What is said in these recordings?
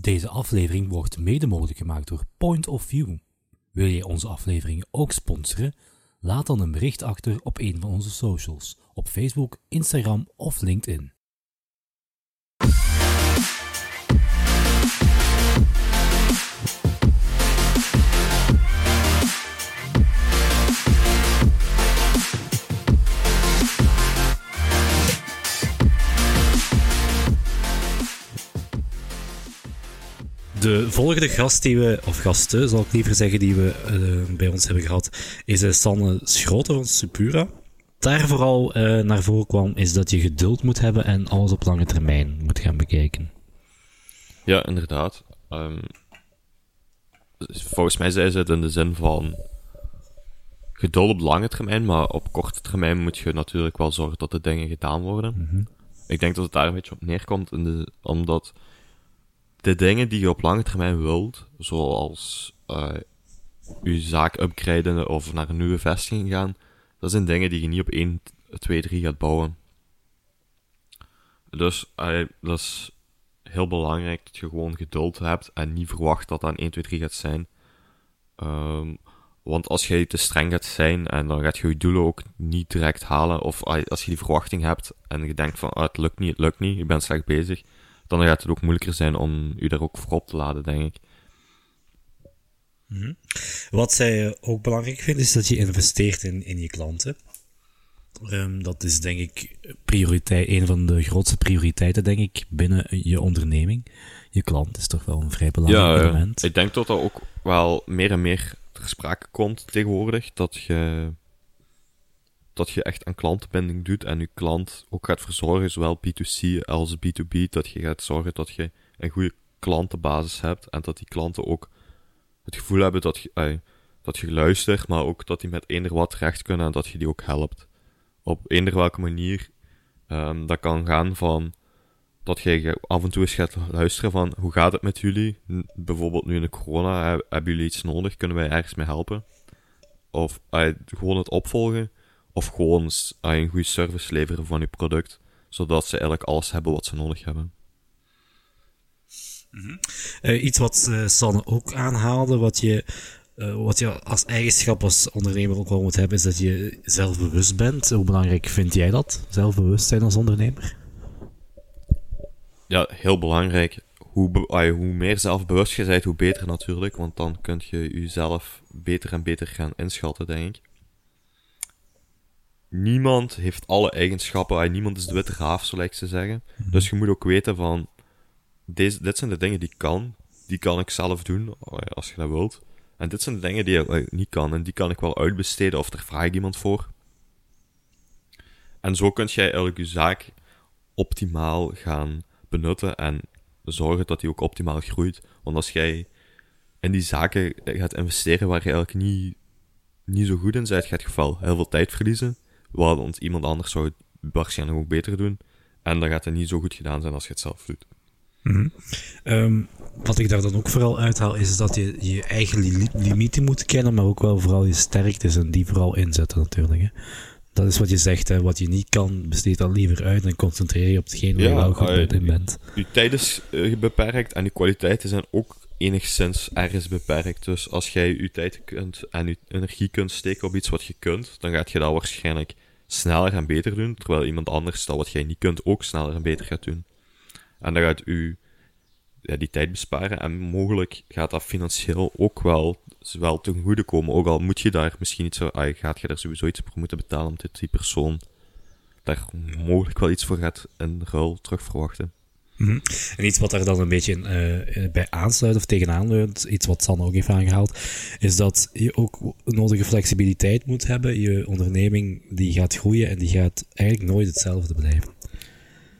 Deze aflevering wordt mede mogelijk gemaakt door Point of View. Wil je onze afleveringen ook sponsoren? Laat dan een bericht achter op een van onze socials, op Facebook, Instagram of LinkedIn. De volgende gast die we, of gasten zal ik liever zeggen, die we uh, bij ons hebben gehad, is uh, Sanne Schroten van Supura. Daar vooral uh, naar voren kwam, is dat je geduld moet hebben en alles op lange termijn moet gaan bekijken. Ja, inderdaad. Um, volgens mij zei ze het in de zin van geduld op lange termijn, maar op korte termijn moet je natuurlijk wel zorgen dat de dingen gedaan worden. Mm -hmm. Ik denk dat het daar een beetje op neerkomt, in de, omdat de dingen die je op lange termijn wilt, zoals uh, je zaak upgraden of naar een nieuwe vestiging gaan, dat zijn dingen die je niet op 1, 2, 3 gaat bouwen. Dus uh, dat is heel belangrijk dat je gewoon geduld hebt en niet verwacht dat dat aan 1, 2, 3 gaat zijn. Um, want als je te streng gaat zijn en dan gaat je je doelen ook niet direct halen, of als je die verwachting hebt en je denkt van ah, het lukt niet, het lukt niet, je bent slecht bezig, dan gaat het ook moeilijker zijn om u daar ook voor op te laden, denk ik. -hmm. Wat zij ook belangrijk vindt, is dat je investeert in, in je klanten. Um, dat is denk ik prioriteit, een van de grootste prioriteiten, denk ik, binnen je onderneming. Je klant is toch wel een vrij belangrijk ja, element. Ja, ik denk dat dat ook wel meer en meer ter sprake komt tegenwoordig. Dat je, dat je echt aan klantenbinding doet en je klant ook gaat verzorgen, zowel B2C als B2B. Dat je gaat zorgen dat je een goede klantenbasis hebt en dat die klanten ook het gevoel hebben dat je, dat je luistert, maar ook dat die met eender wat terecht kunnen en dat je die ook helpt. Op eender welke manier. Um, dat kan gaan van dat je af en toe eens gaat luisteren van hoe gaat het met jullie? Bijvoorbeeld nu in de corona, hebben jullie iets nodig? Kunnen wij ergens mee helpen? Of gewoon het opvolgen. Of gewoon uh, een goede service leveren van je product. Zodat ze eigenlijk alles hebben wat ze nodig hebben. Mm -hmm. uh, iets wat Sanne ook aanhaalde, wat je, wat je als eigenschap als ondernemer ook wel moet hebben, is dat je zelfbewust bent. Hoe belangrijk vind jij dat? Zelfbewust zijn als ondernemer? ja, heel belangrijk. Hoe, uh, hoe meer zelfbewust je bent, hoe beter natuurlijk. Want dan kun je jezelf beter en beter gaan inschatten, denk ik. Niemand heeft alle eigenschappen. Niemand is de witte raaf, zo lijkt ze zeggen. Mm -hmm. Dus je moet ook weten van... Deze, dit zijn de dingen die ik kan. Die kan ik zelf doen, als je dat wilt. En dit zijn de dingen die ik niet kan. En die kan ik wel uitbesteden of daar vraag ik iemand voor. En zo kun jij eigenlijk je zaak optimaal gaan benutten en zorgen dat die ook optimaal groeit. Want als jij in die zaken gaat investeren waar je eigenlijk niet, niet zo goed in bent, gaat je wel heel veel tijd verliezen. Want iemand anders zou het waarschijnlijk ook beter doen. En dan gaat het niet zo goed gedaan zijn als je het zelf doet. Mm -hmm. um, wat ik daar dan ook vooral uithaal, is dat je je eigen li limieten moet kennen, maar ook wel vooral je sterktes en die vooral inzetten natuurlijk. Hè. Dat is wat je zegt, hè. wat je niet kan, besteed dan liever uit en concentreer je op hetgeen waar ja, je wel goed in bent. Je tijd is uh, beperkt en je kwaliteiten zijn ook enigszins ergens beperkt. Dus als jij je tijd kunt en je energie kunt steken op iets wat je kunt, dan gaat je dat waarschijnlijk sneller en beter doen, terwijl iemand anders dat wat jij niet kunt ook sneller en beter gaat doen. En dan gaat u die tijd besparen en mogelijk gaat dat financieel ook wel, wel ten goede komen. Ook al moet je daar misschien iets, ah, gaat je daar sowieso iets voor moeten betalen omdat die persoon daar mogelijk wel iets voor gaat in ruil terug verwachten. -hmm. En iets wat daar dan een beetje uh, bij aansluit of tegenaan leunt, iets wat Sanne ook heeft aangehaald, is dat je ook nodige flexibiliteit moet hebben. Je onderneming die gaat groeien en die gaat eigenlijk nooit hetzelfde blijven.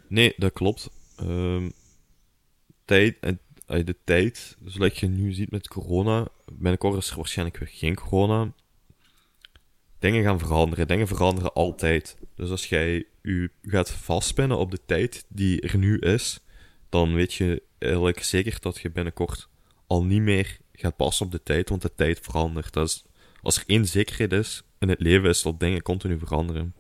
Nee, dat klopt. Um, tijd, en de tijd, zoals je nu ziet met corona, binnenkort is er waarschijnlijk weer geen corona. Dingen gaan veranderen, dingen veranderen altijd. Dus als jij je gaat vastpinnen op de tijd die er nu is, dan weet je eigenlijk zeker dat je binnenkort al niet meer gaat passen op de tijd, want de tijd verandert. Dus als er één zekerheid is in het leven, is dat dingen continu veranderen.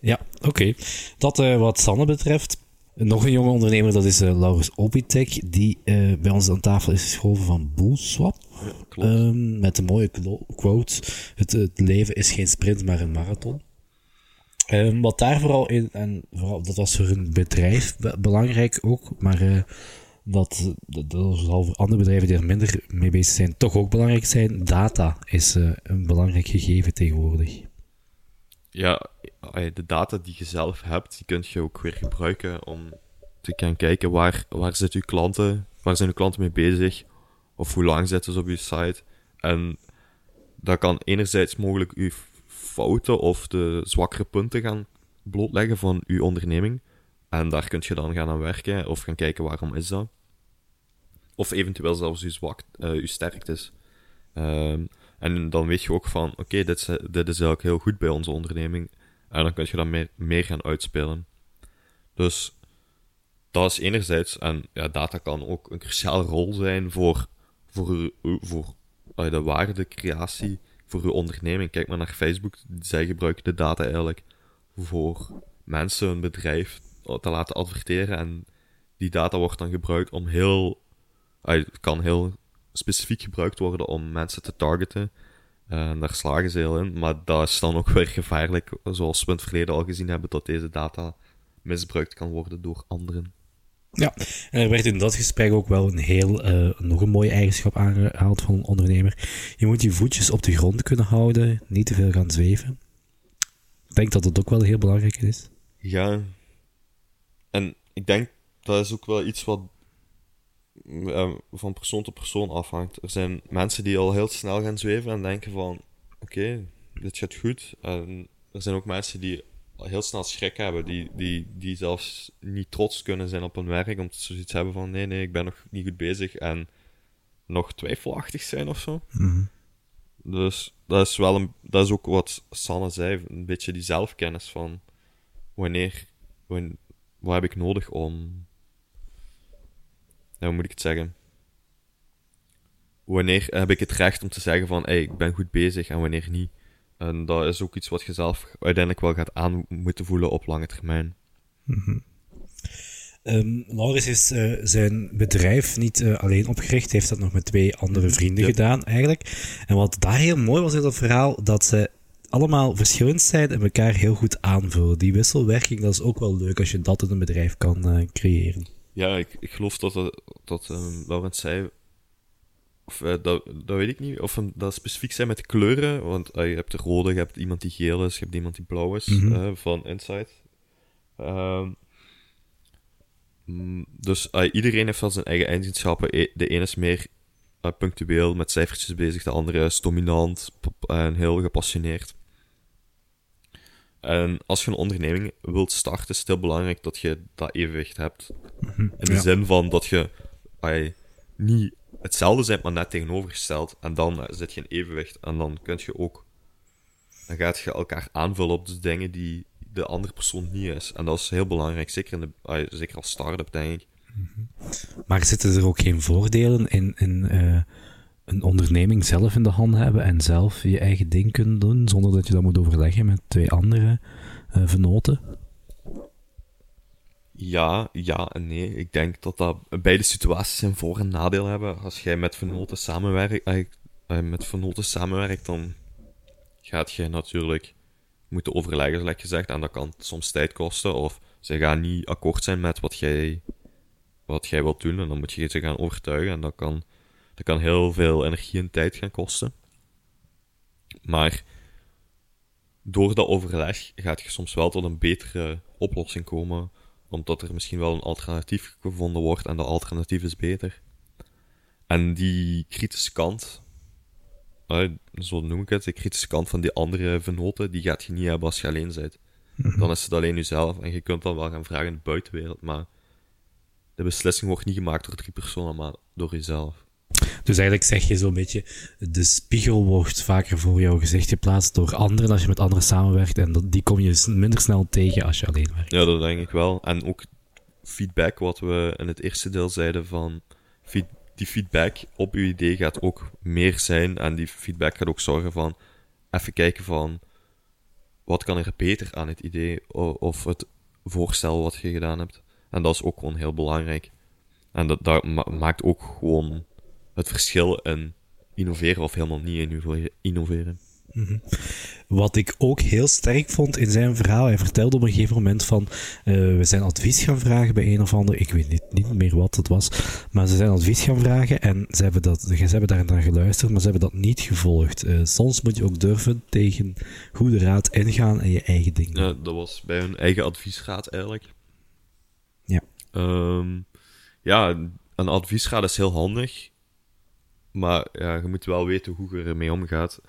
Ja, oké. Okay. Dat uh, wat Sanne betreft. Nog een jonge ondernemer, dat is uh, Laurens Obitek, die uh, bij ons aan tafel is geschoven van Boelswap. Ja. Um, met de mooie quote: het, het, leven is geen sprint, maar een marathon. Um, wat daar vooral in, en vooral, dat was voor een bedrijf belangrijk ook, maar uh, dat, dat, dat zal voor andere bedrijven die er minder mee bezig zijn, toch ook belangrijk zijn. Data is een belangrijk gegeven tegenwoordig ja, de data die je zelf hebt, die kun je ook weer gebruiken om te gaan kijken waar, waar zitten uw klanten, waar zijn uw klanten mee bezig, of hoe lang zitten ze op uw site. En dat kan enerzijds mogelijk uw fouten of de zwakkere punten gaan blootleggen van uw onderneming. En daar kun je dan gaan aan werken of gaan kijken waarom is dat. Of eventueel zelfs uw, zwak, uh, uw sterktes. Um, en dan weet je ook van, oké, dit, dit is eigenlijk heel goed bij onze onderneming. En dan kun je dat meer, meer gaan uitspelen. Dus dat is enerzijds, en ja, data kan ook een cruciale rol zijn voor, voor, voor uh, de waardecreatie voor uw onderneming. Kijk maar naar Facebook, zij gebruiken de data eigenlijk voor mensen, een bedrijf te laten adverteren. En die data wordt dan gebruikt om heel, uh, kan heel specifiek gebruikt worden om mensen te targeten. En daar slagen ze heel in. Maar dat is dan ook weer gevaarlijk, zoals we in het verleden al gezien hebben, dat deze data misbruikt kan worden door anderen. Ja, en er werd in dat gesprek ook wel een heel, uh, nog een mooie eigenschap aangehaald van een ondernemer. Je moet je voetjes op de grond kunnen houden, niet te veel gaan zweven. Ik denk dat dat ook wel heel belangrijk is. Ja, en ik denk dat is ook wel iets wat uh, van persoon tot persoon afhangt. Er zijn mensen die al heel snel gaan zweven en denken van, oké, dit gaat goed. En er zijn ook mensen die heel snel schrik hebben, die, die, die zelfs niet trots kunnen zijn op hun werk, omdat ze zoiets hebben van, nee, nee, ik ben nog niet goed bezig en nog twijfelachtig zijn of zo. Mhm. Dus dat is wel een, dat is ook wat Sanne zei, een beetje die zelfkennis van wanneer, wanneer wat heb ik nodig om hoe moet ik het zeggen? Wanneer heb ik het recht om te zeggen van, hey, ik ben goed bezig en wanneer niet? En dat is ook iets wat je zelf uiteindelijk wel gaat aan moeten voelen op lange termijn. Mm Laurens is uh, zijn bedrijf niet uh, alleen opgericht, heeft dat nog met twee andere mhm. vrienden gedaan eigenlijk. En wat daar heel mooi was in dat verhaal, dat ze allemaal verschillend zijn en elkaar heel goed aanvullen. Die wisselwerking, dat is ook wel leuk als je dat in een bedrijf kan uh, creëren. Ja, ik, ik geloof dat, dat, dat um, Laurent zei. Of uh, dat, dat weet ik niet. Of um, dat specifiek zijn met kleuren. Want uh, je hebt de rode, je hebt iemand die geel is, je hebt iemand die blauw is mm -hmm. uh, van Inside. Um, dus iedereen heeft wel zijn eigen eigenschappen. E, de ene is meer punctueel met cijfertjes bezig, de andere is dominant en heel gepassioneerd. En als je een onderneming wilt starten, is het heel belangrijk dat je dat evenwicht hebt. Mhm, In de zin van dat je ay, niet hetzelfde bent, maar net tegenovergesteld. En dan zit je in evenwicht. En dan kun je ook... Dan gaat je elkaar aanvullen op de dingen die de andere persoon niet is. En dat is heel belangrijk, zeker, in de, zeker als start-up, denk ik. Mhm. Maar zitten er ook geen voordelen in... in uh een onderneming zelf in de hand hebben en zelf je eigen ding kunnen doen, zonder dat je dat moet overleggen met twee andere uh, vernoten? Ja, ja en nee. Ik denk dat dat beide situaties een voor- en nadeel hebben. Als jij met vernoten samenwerkt, uh, met vernoten samenwerkt, dan gaat je natuurlijk moeten overleggen, zoals gezegd. En dat kan soms tijd kosten. Of ze gaan niet akkoord zijn met wat jij, wat jij wilt doen. En dan moet je ze gaan overtuigen. En dat kan dat kan heel veel energie en tijd gaan kosten. Maar door dat overleg gaat je soms wel tot een betere oplossing komen, omdat er misschien wel een alternatief gevonden wordt en dat alternatief is beter. En die kritische kant, zo noem ik het, de kritische kant van die andere venoten, die gaat je niet hebben als je alleen bent. Mhm. Dan is het alleen jezelf en je kunt dan wel gaan vragen in de buitenwereld, maar de beslissing wordt niet gemaakt door drie personen, maar door jezelf. Dus eigenlijk zeg je zo'n beetje, de spiegel wordt vaker voor jouw gezicht geplaatst door anderen als je met anderen samenwerkt. En dat, die kom je minder snel tegen als je alleen werkt. Ja, dat denk ik wel. En ook feedback, wat we in het eerste deel zeiden van... die feedback op uw idee gaat ook meer zijn. En die feedback gaat ook zorgen van... Even kijken van... Wat kan er beter aan het idee of het voorstel wat je gedaan hebt? En dat is ook gewoon heel belangrijk. En dat, dat maakt ook gewoon het verschil in innoveren of helemaal niet innoveren. Mhm. Wat ik ook heel sterk vond in zijn verhaal, hij vertelde op een gegeven moment van, uh, we zijn advies gaan vragen bij een of ander, ik weet niet, niet meer wat het was, maar ze zijn advies gaan vragen en ze hebben, dat, ze hebben daar naar geluisterd, maar ze hebben dat niet gevolgd. Uh, soms moet je ook durven tegen goede raad ingaan en je eigen ding Ja, dat was bij hun eigen adviesraad eigenlijk. Ja. Um, ja, een adviesraad is heel handig, maar ja, je moet wel weten hoe je ermee omgaat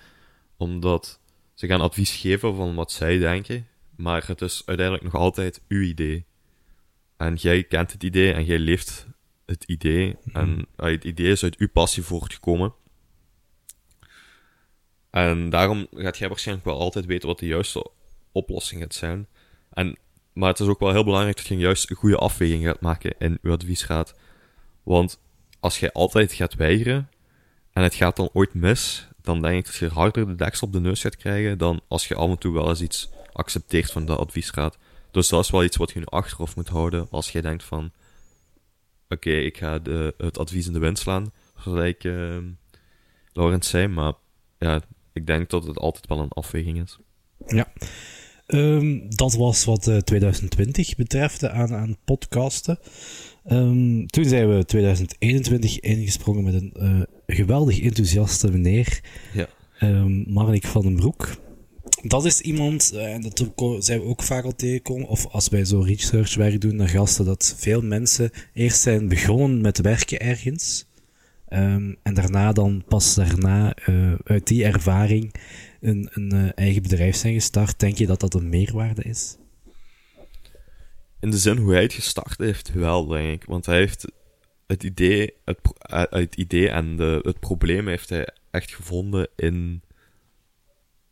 omdat ze gaan advies geven van wat zij denken, maar het is uiteindelijk nog altijd uw idee. En jij kent het idee en jij leeft het idee. Mhm. En het idee is uit uw passie voortgekomen. En daarom gaat jij waarschijnlijk wel altijd weten wat de juiste oplossing gaat zijn. En, maar het is ook wel heel belangrijk dat je juist een goede afweging gaat maken in uw adviesraad. Want als jij altijd gaat weigeren en het gaat dan ooit mis, dan denk ik dat je harder de deksel op de neus gaat krijgen dan als je af en toe wel eens iets accepteert van de adviesraad. Dus dat is wel iets wat je nu achterhoofd moet houden als je denkt van oké, ik ga de, het advies in de wind slaan, gelijk uh, Laurens zei, maar ja, ik denk dat het altijd wel een afweging is. Ja. Um, dat was wat uh, 2020 betreft aan, aan podcasten. Um, toen zijn we 2021 ingesprongen met een uh, geweldig enthousiaste meneer, ja. um, Marnik van den Broek. Dat is iemand, uh, en dat zijn we ook vaak al tegenkomen, of als wij zo researchwerk doen naar gasten, dat veel mensen eerst zijn begonnen met werken ergens, um, en daarna dan pas daarna uh, uit die ervaring een, een eigen bedrijf zijn gestart. Denk je dat dat een meerwaarde is? In de zin hoe hij het gestart heeft, wel, denk ik. Want hij heeft het idee, het, eh, het idee en de, het probleem heeft hij echt gevonden in...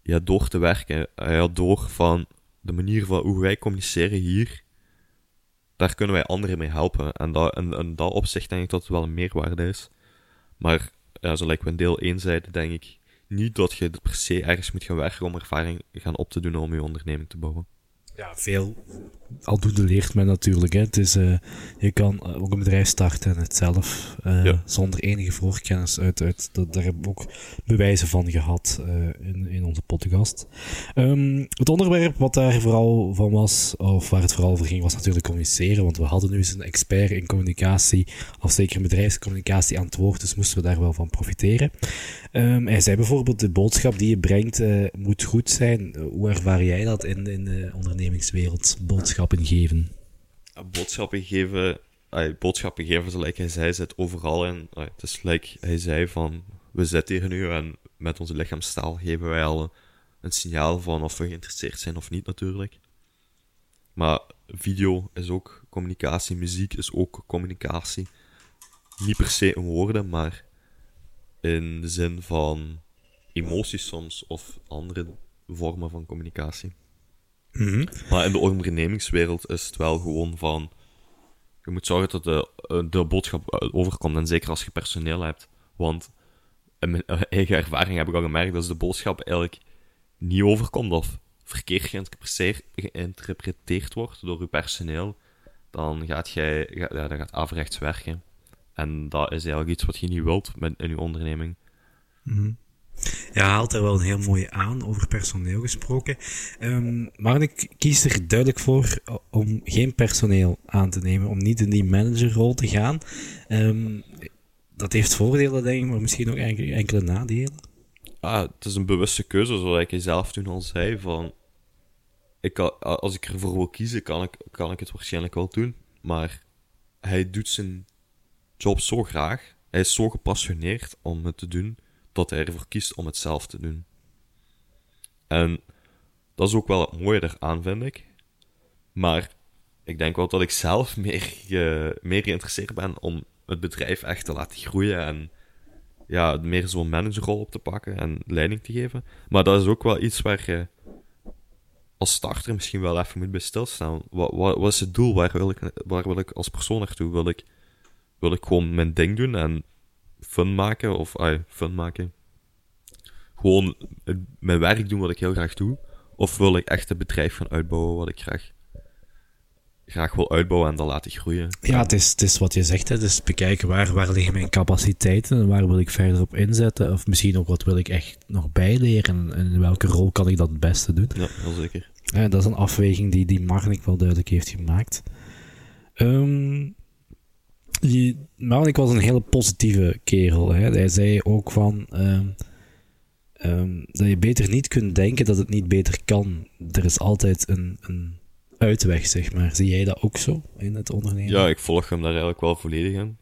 Ja, door te werken. Hij had door van de manier van hoe wij communiceren hier, daar kunnen wij anderen mee helpen. En dat, in, in dat opzicht denk ik dat het wel een meerwaarde is. Maar, ja, zo lijkt we in deel 1 zeiden, denk ik niet dat je per se ergens moet gaan werken om ervaring gaan op te doen om je onderneming te bouwen ja, veel aldoende leert men natuurlijk. Hè. Het is, uh, je kan eh, ook een bedrijf starten en het zelf uh, zonder enige voorkennis uit. uit dat, daar hebben we ook bewijzen van gehad in, in onze podcast. Um, het onderwerp wat daar vooral van was, of waar het vooral over ging, was natuurlijk communiceren. Want we hadden nu eens een expert in communicatie, of zeker bedrijfscommunicatie aan het woord, dus moesten we daar wel van profiteren. Um, hij zei bijvoorbeeld, de boodschap die je brengt moet goed zijn. Hoe ervaar jij dat in, in de onderneming? ondernemingswereld boodschappen geven? Boodschappen geven, ay, boodschappen geven, zoals hij zei, zit overal in. Het is like hij zei van, we zitten hier nu en met onze lichaamstaal geven wij al een, een signaal van of we geïnteresseerd zijn of niet natuurlijk. Maar video is ook communicatie, muziek is ook communicatie. Niet per se in woorden, maar in de zin van emoties soms of andere vormen van communicatie. Mhm. Maar in de ondernemingswereld is het wel gewoon van. Je moet zorgen dat de, eh, de boodschap eh, overkomt. En zeker als je personeel hebt. Want in mijn eh, eigen ervaring heb ik al gemerkt dat de boodschap eigenlijk niet overkomt. Of verkeerd geïnterpreteerd wordt door je personeel. Dan gaat jij ja, dan gaat averechts werken. En dat is eigenlijk iets wat je niet wilt met, in je onderneming. Mm ja, haalt er wel een heel mooie aan, over personeel gesproken. Um, maar ik kies er duidelijk voor om geen personeel aan te nemen, om niet in die managerrol te gaan. Um, dat heeft voordelen, denk ik, maar misschien ook enkele, enkele nadelen. Ah, het is een bewuste keuze, zoals ik zelf toen al zei. Van, ik, als ik ervoor wil kiezen, kan ik, kan ik het waarschijnlijk wel doen. Maar hij doet zijn job zo graag. Hij is zo gepassioneerd om het te doen dat hij ervoor kiest om het zelf te doen. En dat is ook wel het mooie eraan, vind ik. Maar ik denk wel dat ik zelf meer, meer geïnteresseerd ben om het bedrijf echt te laten groeien en ja, meer zo'n managerrol op te pakken en leiding te geven. Maar dat is ook wel iets waar je als starter misschien wel even moet bij stilstaan. Wat, wat, wat is het doel? Waar wil, ik, waar wil ik als persoon naartoe? Wil ik, wil ik gewoon mijn ding doen en fun maken, of ay, fun maken. Gewoon mijn werk doen wat ik heel graag doe. Of wil ik echt een bedrijf gaan uitbouwen wat ik graag, graag wil uitbouwen en dan laten groeien. Ja, het is, het is wat je zegt, hè. dus bekijken waar, waar liggen mijn capaciteiten en waar wil ik verder op inzetten. Of misschien ook wat wil ik echt nog bijleren en in welke rol kan ik dat het beste doen. Ja, heel zeker. Ja, dat is een afweging die, die Marnik wel duidelijk heeft gemaakt. Um, die, Marnik was een hele positieve kerel. Hè. Hij zei ook van um, um, dat je beter niet kunt denken dat het niet beter kan. Er is altijd een, een uitweg, zeg maar. Zie jij dat ook zo in het ondernemen? Ja, ik volg hem daar eigenlijk wel volledig in.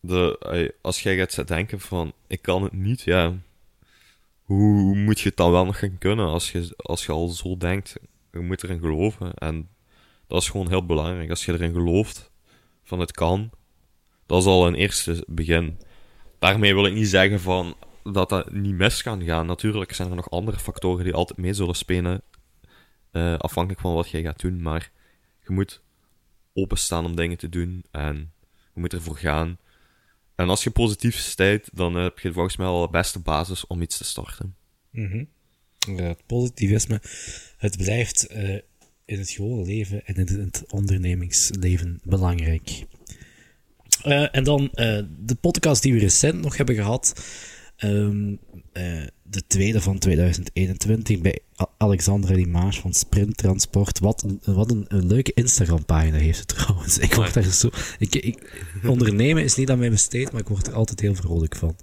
De, als jij gaat denken van, ik kan het niet, ja, hoe moet je het dan wel nog gaan kunnen als je, als je al zo denkt? Je moet erin geloven. En dat is gewoon heel belangrijk. Als je erin gelooft van het kan, dat is al een eerste begin. Daarmee wil ik niet zeggen van dat dat niet mis kan gaan. Natuurlijk zijn er nog andere factoren die altijd mee zullen spelen, uh, afhankelijk van wat jij gaat doen. Maar je moet openstaan om dingen te doen en je moet ervoor gaan. En als je positief stijgt, dan heb je volgens mij al de beste basis om iets te starten. Mm -hmm. positivisme, het blijft uh, in het gewone leven en in het ondernemingsleven belangrijk. Uh, en dan uh, de podcast die we recent nog hebben gehad. Um, de tweede van 2021 bij Alexandra Limaas van Sprint Transport. Wat een, wat een, een leuke Instagram-pagina heeft het trouwens. Ik word daar zo. Ik, ik, ondernemen is niet aan mij besteed, maar ik word er altijd heel vrolijk van.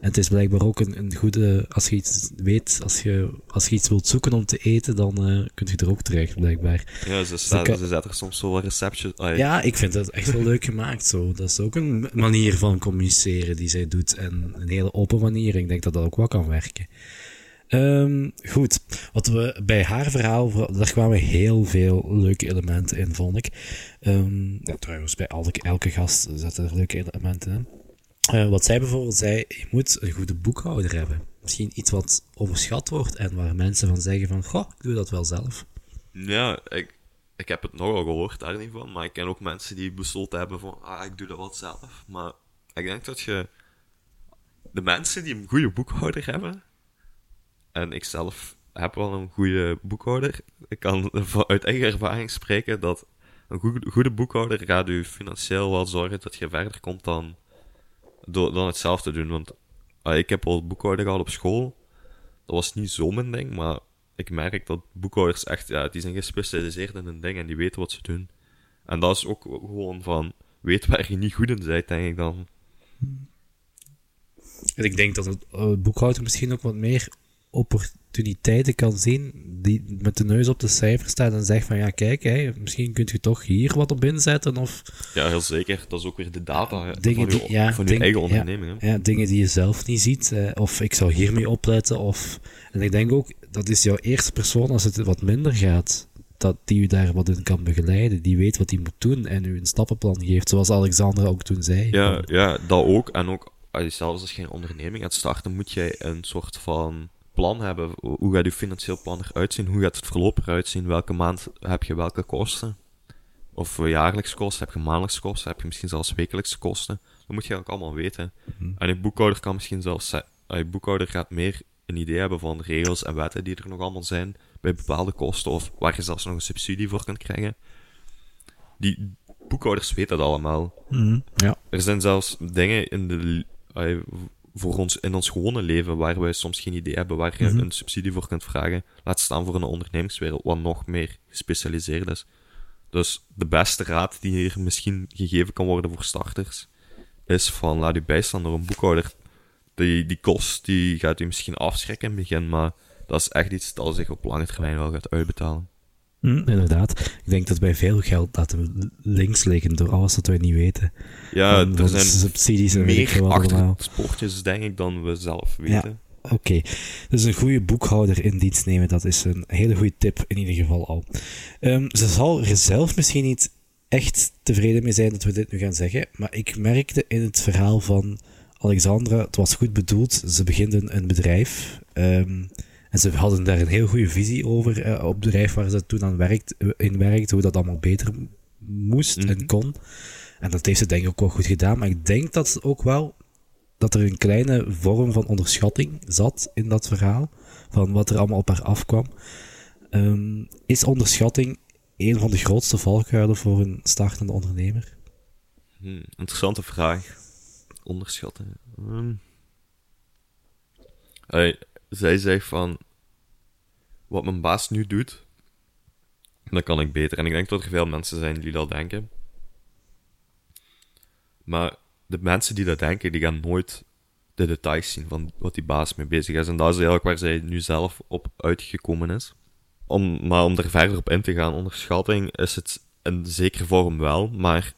En het is blijkbaar ook een, een goede. Als je iets weet, als je, als je iets wilt zoeken om te eten, dan uh, kun je er ook terecht, blijkbaar. Ja, ze, staat, dus ze zetten er soms zo wel receptjes. Oh, ja. ik vind het echt wel leuk gemaakt. Zo. Dat is ook een manier van communiceren die zij doet. En een hele open manier. Ik denk dat dat ook wel kan werken. Um, goed, wat we bij haar verhaal, daar kwamen heel veel leuke elementen in, vond ik. Um, ja, trouwens, bij elke, elke gast zaten er leuke elementen in. Uh, wat zij bijvoorbeeld zei, je moet een goede boekhouder hebben. Misschien iets wat overschat wordt en waar mensen van zeggen van, goh, ik doe dat wel zelf. Ja, ik, ik heb het nogal gehoord daar niet van, maar ik ken ook mensen die besloten hebben van, ah, ik doe dat wel zelf. Maar ik denk dat je, de mensen die een goede boekhouder hebben, en ik zelf heb wel een goede boekhouder. Ik kan uit eigen ervaring spreken dat een goede, boekhouder gaat u financieel wel zorgen dat je verder komt dan, dan het zelf te doen. Want uh, ik heb al boekhouder gehad op school. Dat was niet zo mijn ding, maar ik merk dat boekhouders echt, ja, die zijn gespecialiseerd in een ding en die weten wat ze doen. En dat is ook gewoon van, weet waar je niet goed in bent, denk ik dan. En ik denk dat het uh, boekhouder misschien ook wat meer opportuniteiten kan zien, die met de neus op de cijfer staat en zegt van ja, kijk, hè, misschien kunt je toch hier wat op inzetten. Of, ja, heel zeker. Dat is ook weer de data dingen van, je, ja, van je eigen onderneming. Ja, ja, dingen die je zelf niet ziet. Eh, of ik zou hiermee opletten. Of, en ik denk ook, dat is jouw eerste persoon als het wat minder gaat. Dat die u daar wat in kan begeleiden. Die weet wat hij moet doen en u een stappenplan geeft. Zoals Alexander ook toen zei. Ja, ja dat ook. En ook, zelfs als je een onderneming gaat starten, moet jij een soort van plan hebben. Hoe gaat je financieel plan eruit zien? Hoe gaat het verloop eruit zien? Welke maand heb je welke kosten? Of jaarlijks kosten? Heb je maandelijks kosten? Heb je misschien zelfs wekelijkse kosten? Dat moet je eigenlijk allemaal weten. Mhm. En een boekhouder kan misschien zelfs... Een boekhouder gaat meer een idee hebben van regels en wetten die er nog allemaal zijn bij bepaalde kosten. Of waar je zelfs nog een subsidie voor kunt krijgen. Die boekhouders weten dat allemaal. Mhm. ja. Er zijn zelfs dingen in de voor ons in ons gewone leven, waar wij soms geen idee hebben waar je mhm. een subsidie voor kunt vragen. Laat staan voor een ondernemingswereld, wat nog meer gespecialiseerd is. Dus de beste raad die hier misschien gegeven kan worden voor starters, is van laat u bijstaan door een boekhouder. Die, die kost die gaat u misschien afschrikken in het begin, maar dat is echt iets dat zich op lange termijn wel gaat uitbetalen. Mm, inderdaad. Ik denk dat bij veel geld laten we links liggen door alles wat wij niet weten. Ja, er zijn subsidies en meer achter sportjes, denk ik, dan we zelf weten. Ja, Oké, dus een goede boekhouder in dienst nemen, dat is een hele goede tip in ieder geval al. Um, ze zal er zelf misschien niet echt tevreden mee zijn dat we dit nu gaan zeggen, maar ik merkte in het verhaal van Alexandra, het was goed bedoeld, ze begint een, bedrijf. Um, en ze hadden daar een heel goede visie over uh, op het bedrijf waar ze toen aan werkt, eh, in werkte, hoe dat allemaal beter moest en mhm. kon. En dat heeft ze denk ik ook wel goed gedaan. Maar ik denk dat ook wel dat er een kleine vorm van onderschatting zat in dat verhaal. Van wat er allemaal op haar afkwam. Um, is onderschatting een van de grootste valkuilen voor een startende ondernemer? Hmm, interessante vraag. Onderschatten. Hey, zij zegt van... Wat mijn baas nu doet, dan kan ik beter. En ik denk dat er veel mensen zijn die dat denken. Maar de mensen die dat denken, die gaan nooit de details zien van wat die baas mee bezig is. En dat is eigenlijk waar zij nu zelf op uitgekomen is. Om, maar om er verder op in te gaan, onderschatting is het in zekere vorm wel, maar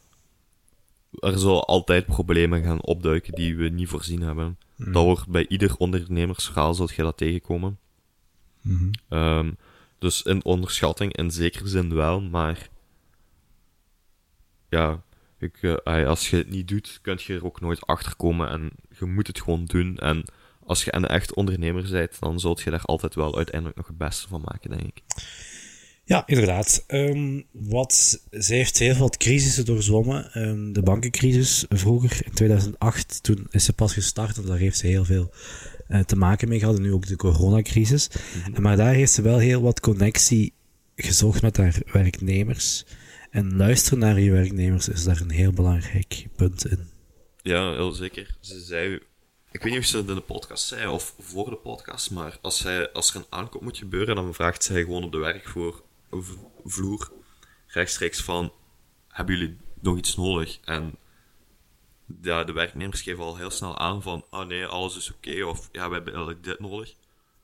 er zullen altijd problemen gaan opduiken die we niet voorzien hebben. Hmm. Dat wordt bij ieder ondernemersverhaal zult je dat tegenkomen. Mhm. Ehm, dus in onderschatting in zekere zin wel, maar ja, ik, eh, als je het niet doet, kun je er ook nooit achter komen en je moet het gewoon doen. En als je een echt ondernemer bent, dan zult je daar altijd wel uiteindelijk nog het beste van maken, denk ik. Ja, inderdaad. Ehm, wat, zij heeft heel veel crisissen doorzwommen. Ehm, de bankencrisis vroeger, in 2008, toen is ze pas gestart en daar heeft ze heel veel eh, te maken mee gehad. En nu ook de coronacrisis. En Maar daar heeft ze wel heel wat connectie gezocht met haar werknemers. En luisteren naar je werknemers is daar een heel belangrijk punt in. Ja, heel zeker. Ze zei, ik weet niet of ze het in de podcast zei of voor de podcast, maar als, zij, als er een aankoop moet gebeuren, dan vraagt zij gewoon op de werkvloer vloer, rechtstreeks van, hebben jullie nog iets nodig? En ja, de werknemers geven al heel snel aan van, ah nee, alles is oké, of ja, we hebben eigenlijk dit nodig.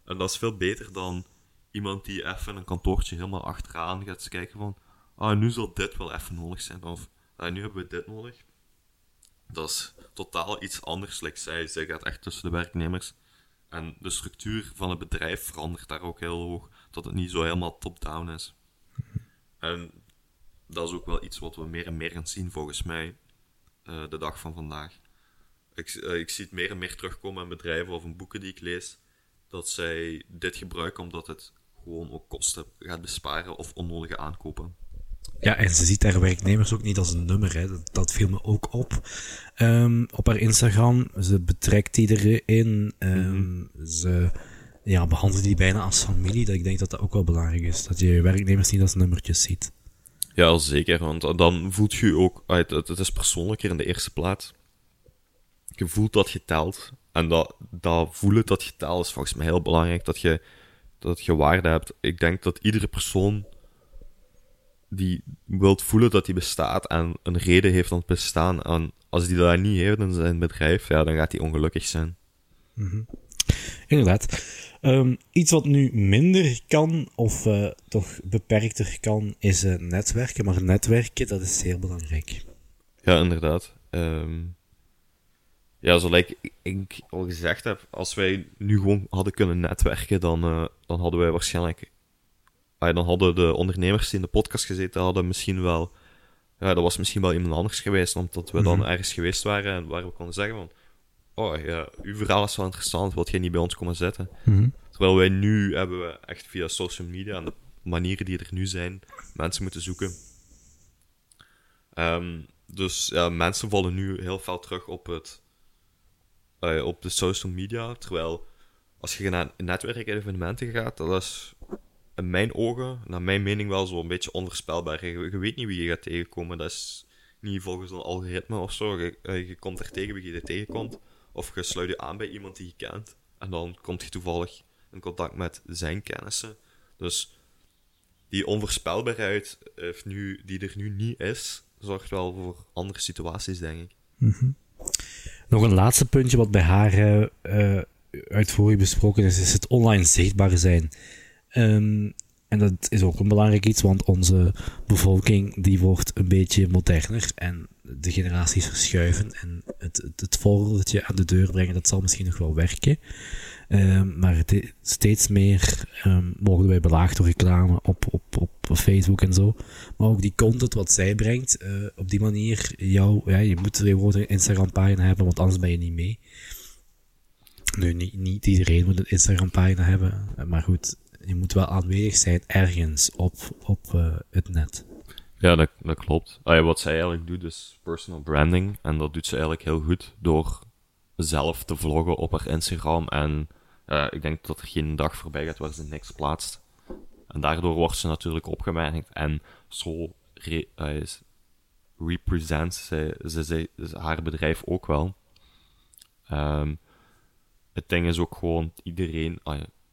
En dat is veel beter dan iemand die even een kantoortje helemaal achteraan gaat kijken van, ah, nu zal dit wel even nodig zijn, of ah, nu hebben we dit nodig. Dat is totaal iets anders, like zij, zij gaat echt tussen de werknemers. En de structuur van het bedrijf verandert daar ook heel hoog, dat het niet zo helemaal top-down is. En dat is ook wel iets wat we meer en meer gaan zien, volgens mij, eh, de dag van vandaag. Ik, eh, ik zie het meer en meer terugkomen in bedrijven of in boeken die ik lees, dat zij dit gebruiken omdat het gewoon ook kosten gaat besparen of onnodige aankopen. Ja, en ze ziet haar werknemers ook niet als een nummer. Hè. Dat, dat viel me ook op. Ehm, op haar Instagram. Ze betrekt iedereen. Ehm, Ze ja, behandelt die bijna als familie. Dat ik denk dat dat ook wel belangrijk is. Dat je je werknemers niet als nummertjes ziet. Ja, zeker. Want dan voelt je ook... ah, Het, is persoonlijker in de eerste plaats. Je voelt dat je telt. En dat, dat voelen dat je telt is volgens mij heel belangrijk. Dat je, dat je waarde hebt. Ik denk dat iedere persoon die wilt voelen dat hij bestaat en een reden heeft om te bestaan. En als die dat niet heeft in zijn bedrijf, ja, dan gaat hij ongelukkig zijn. Inderdaad. Ehm, iets wat nu minder kan, of eh, toch beperkter kan, is eh, netwerken. Maar netwerken, dat is zeer belangrijk. Ja, inderdaad. Ehm, ja, zoals ik, ik al gezegd heb, als wij nu gewoon hadden kunnen netwerken, dan, eh, dan hadden wij waarschijnlijk... dan hadden de ondernemers die in de podcast gezeten hadden misschien wel... Ja, dat was misschien wel iemand anders geweest, omdat we dan ergens geweest waren en waar we konden zeggen van... Oh ja, uw verhaal is wel interessant, wilt jij niet bij ons komen zitten? Terwijl wij nu hebben we echt via social media en de manieren die er nu zijn, mensen moeten zoeken. Ehm, dus ja, mensen vallen nu heel veel terug op, het, eh, op de social media. Terwijl als je naar netwerkevenementen gaat, dat is in mijn ogen, naar mijn mening, wel zo'n beetje onvoorspelbaar. Je, je weet niet wie je gaat tegenkomen. Dat is niet volgens een algoritme of zo. Je, eh, je komt er tegen wie je er tegenkomt. Of je sluit je aan bij iemand die je kent. En dan komt je toevallig in contact met zijn kennissen. Dus die onvoorspelbaarheid heeft nu, die er nu niet is, zorgt wel voor andere situaties, denk ik. Nog een laatste puntje wat bij haar eh, eh, uitvoerig besproken is, is het online zichtbaar zijn. Ehm, en dat is ook een belangrijk iets, want onze bevolking die wordt een beetje moderner en de generaties verschuiven en het, het, het aan de deur brengen, dat zal misschien nog wel werken. Ehm, maar steeds meer ehm, worden wij belaagd door reclame op, op, op Facebook en zo. Maar ook die content wat zij brengt, eh, op die manier, jou, ja, je moet tegenwoordig een Instagram pagina hebben, want anders ben je niet mee. Nu, niet, niet iedereen moet een Instagram pagina hebben, maar goed, je moet wel aanwezig zijn ergens op, op eh, het net. Ja, dat, dat klopt. Wat zij eigenlijk doet is personal branding. En dat doet ze eigenlijk heel goed door zelf te vloggen op haar Instagram. En eh, ik denk dat er geen dag voorbij gaat waar ze niks plaatst. En daardoor wordt ze natuurlijk opgemerkt en zo re uh, represent ze, ze, ze, haar bedrijf ook wel. Um, het ding is ook gewoon iedereen,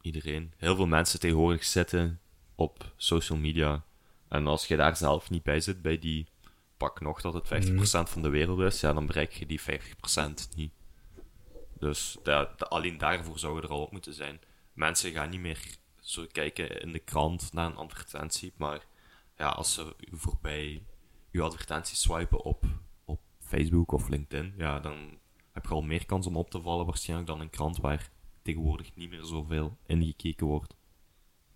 iedereen, heel veel mensen tegenwoordig zitten op social media. En als je daar zelf niet bij zit, bij die pak nog dat het 50% mm. van de wereld is, ja, dan bereik je die 50% niet. Dus de, de, alleen daarvoor zou er al op moeten zijn. Mensen gaan niet meer zo kijken in de krant naar een advertentie, maar ja, als ze voorbij uw advertenties swipen op, op Facebook of LinkedIn, ja, dan heb je al meer kans om op te vallen waarschijnlijk dan een krant waar tegenwoordig niet meer zoveel ingekeken wordt.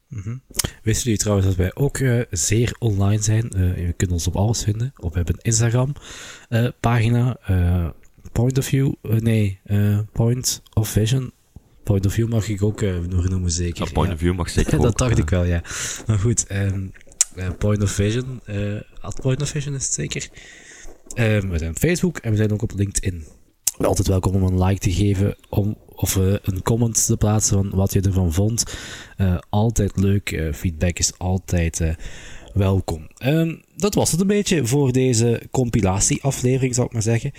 Mm -hmm. Wisten jullie trouwens dat wij ook uh, zeer online zijn? Uh, je kunt ons op alles vinden. Op, we hebben een Instagram uh, pagina, Point of View, nee, Point of Vision. Point of View mag ik ook nog noemen, zeker. Ja, point ja. of View mag zeker Dat dacht ik wel, ja. Maar goed, um, Point of Vision, at Point of Vision is het zeker. Um, we zijn op Facebook en we zijn ook op LinkedIn altijd welkom om een like te geven om, of uh, een comment te plaatsen van wat je ervan vond. Uh, altijd leuk. Uh, feedback is altijd welkom. Um, dat was het een beetje voor deze compilatieaflevering, zou ik maar zeggen.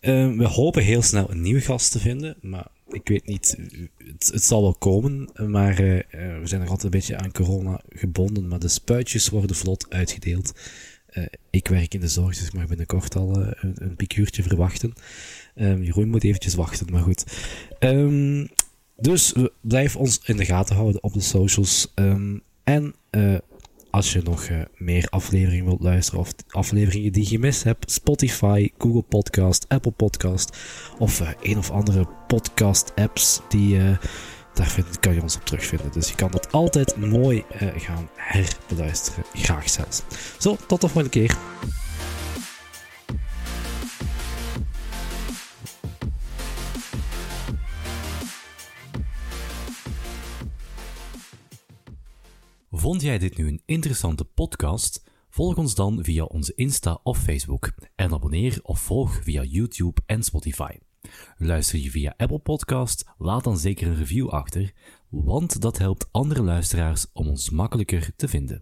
Um, we hopen heel snel een nieuwe gast te vinden, maar ik weet niet, het, het zal wel komen, maar we zijn nog altijd een beetje aan corona gebonden, maar de spuitjes worden vlot uitgedeeld. ik werk in de zorg, dus ik mag binnenkort al een, een verwachten. Um, Jeroen moet eventjes wachten, maar goed. Um, dus blijf ons in de gaten houden op de socials. Um, en uh, als je nog uh, meer afleveringen wilt luisteren of afleveringen die je gemist hebt, Spotify, Google Podcast, Apple Podcast of uh, een of andere podcast apps die daar vind, kan je ons op terugvinden. Dus je kan dat altijd mooi gaan herbeluisteren. Graag zelfs. Zo, tot de volgende keer. Vond jij dit nu een interessante podcast? Volg ons dan via onze Insta of Facebook en abonneer of volg via YouTube en Spotify. Luister je via Apple Podcast? Laat dan zeker een review achter, want dat helpt andere luisteraars om ons makkelijker te vinden.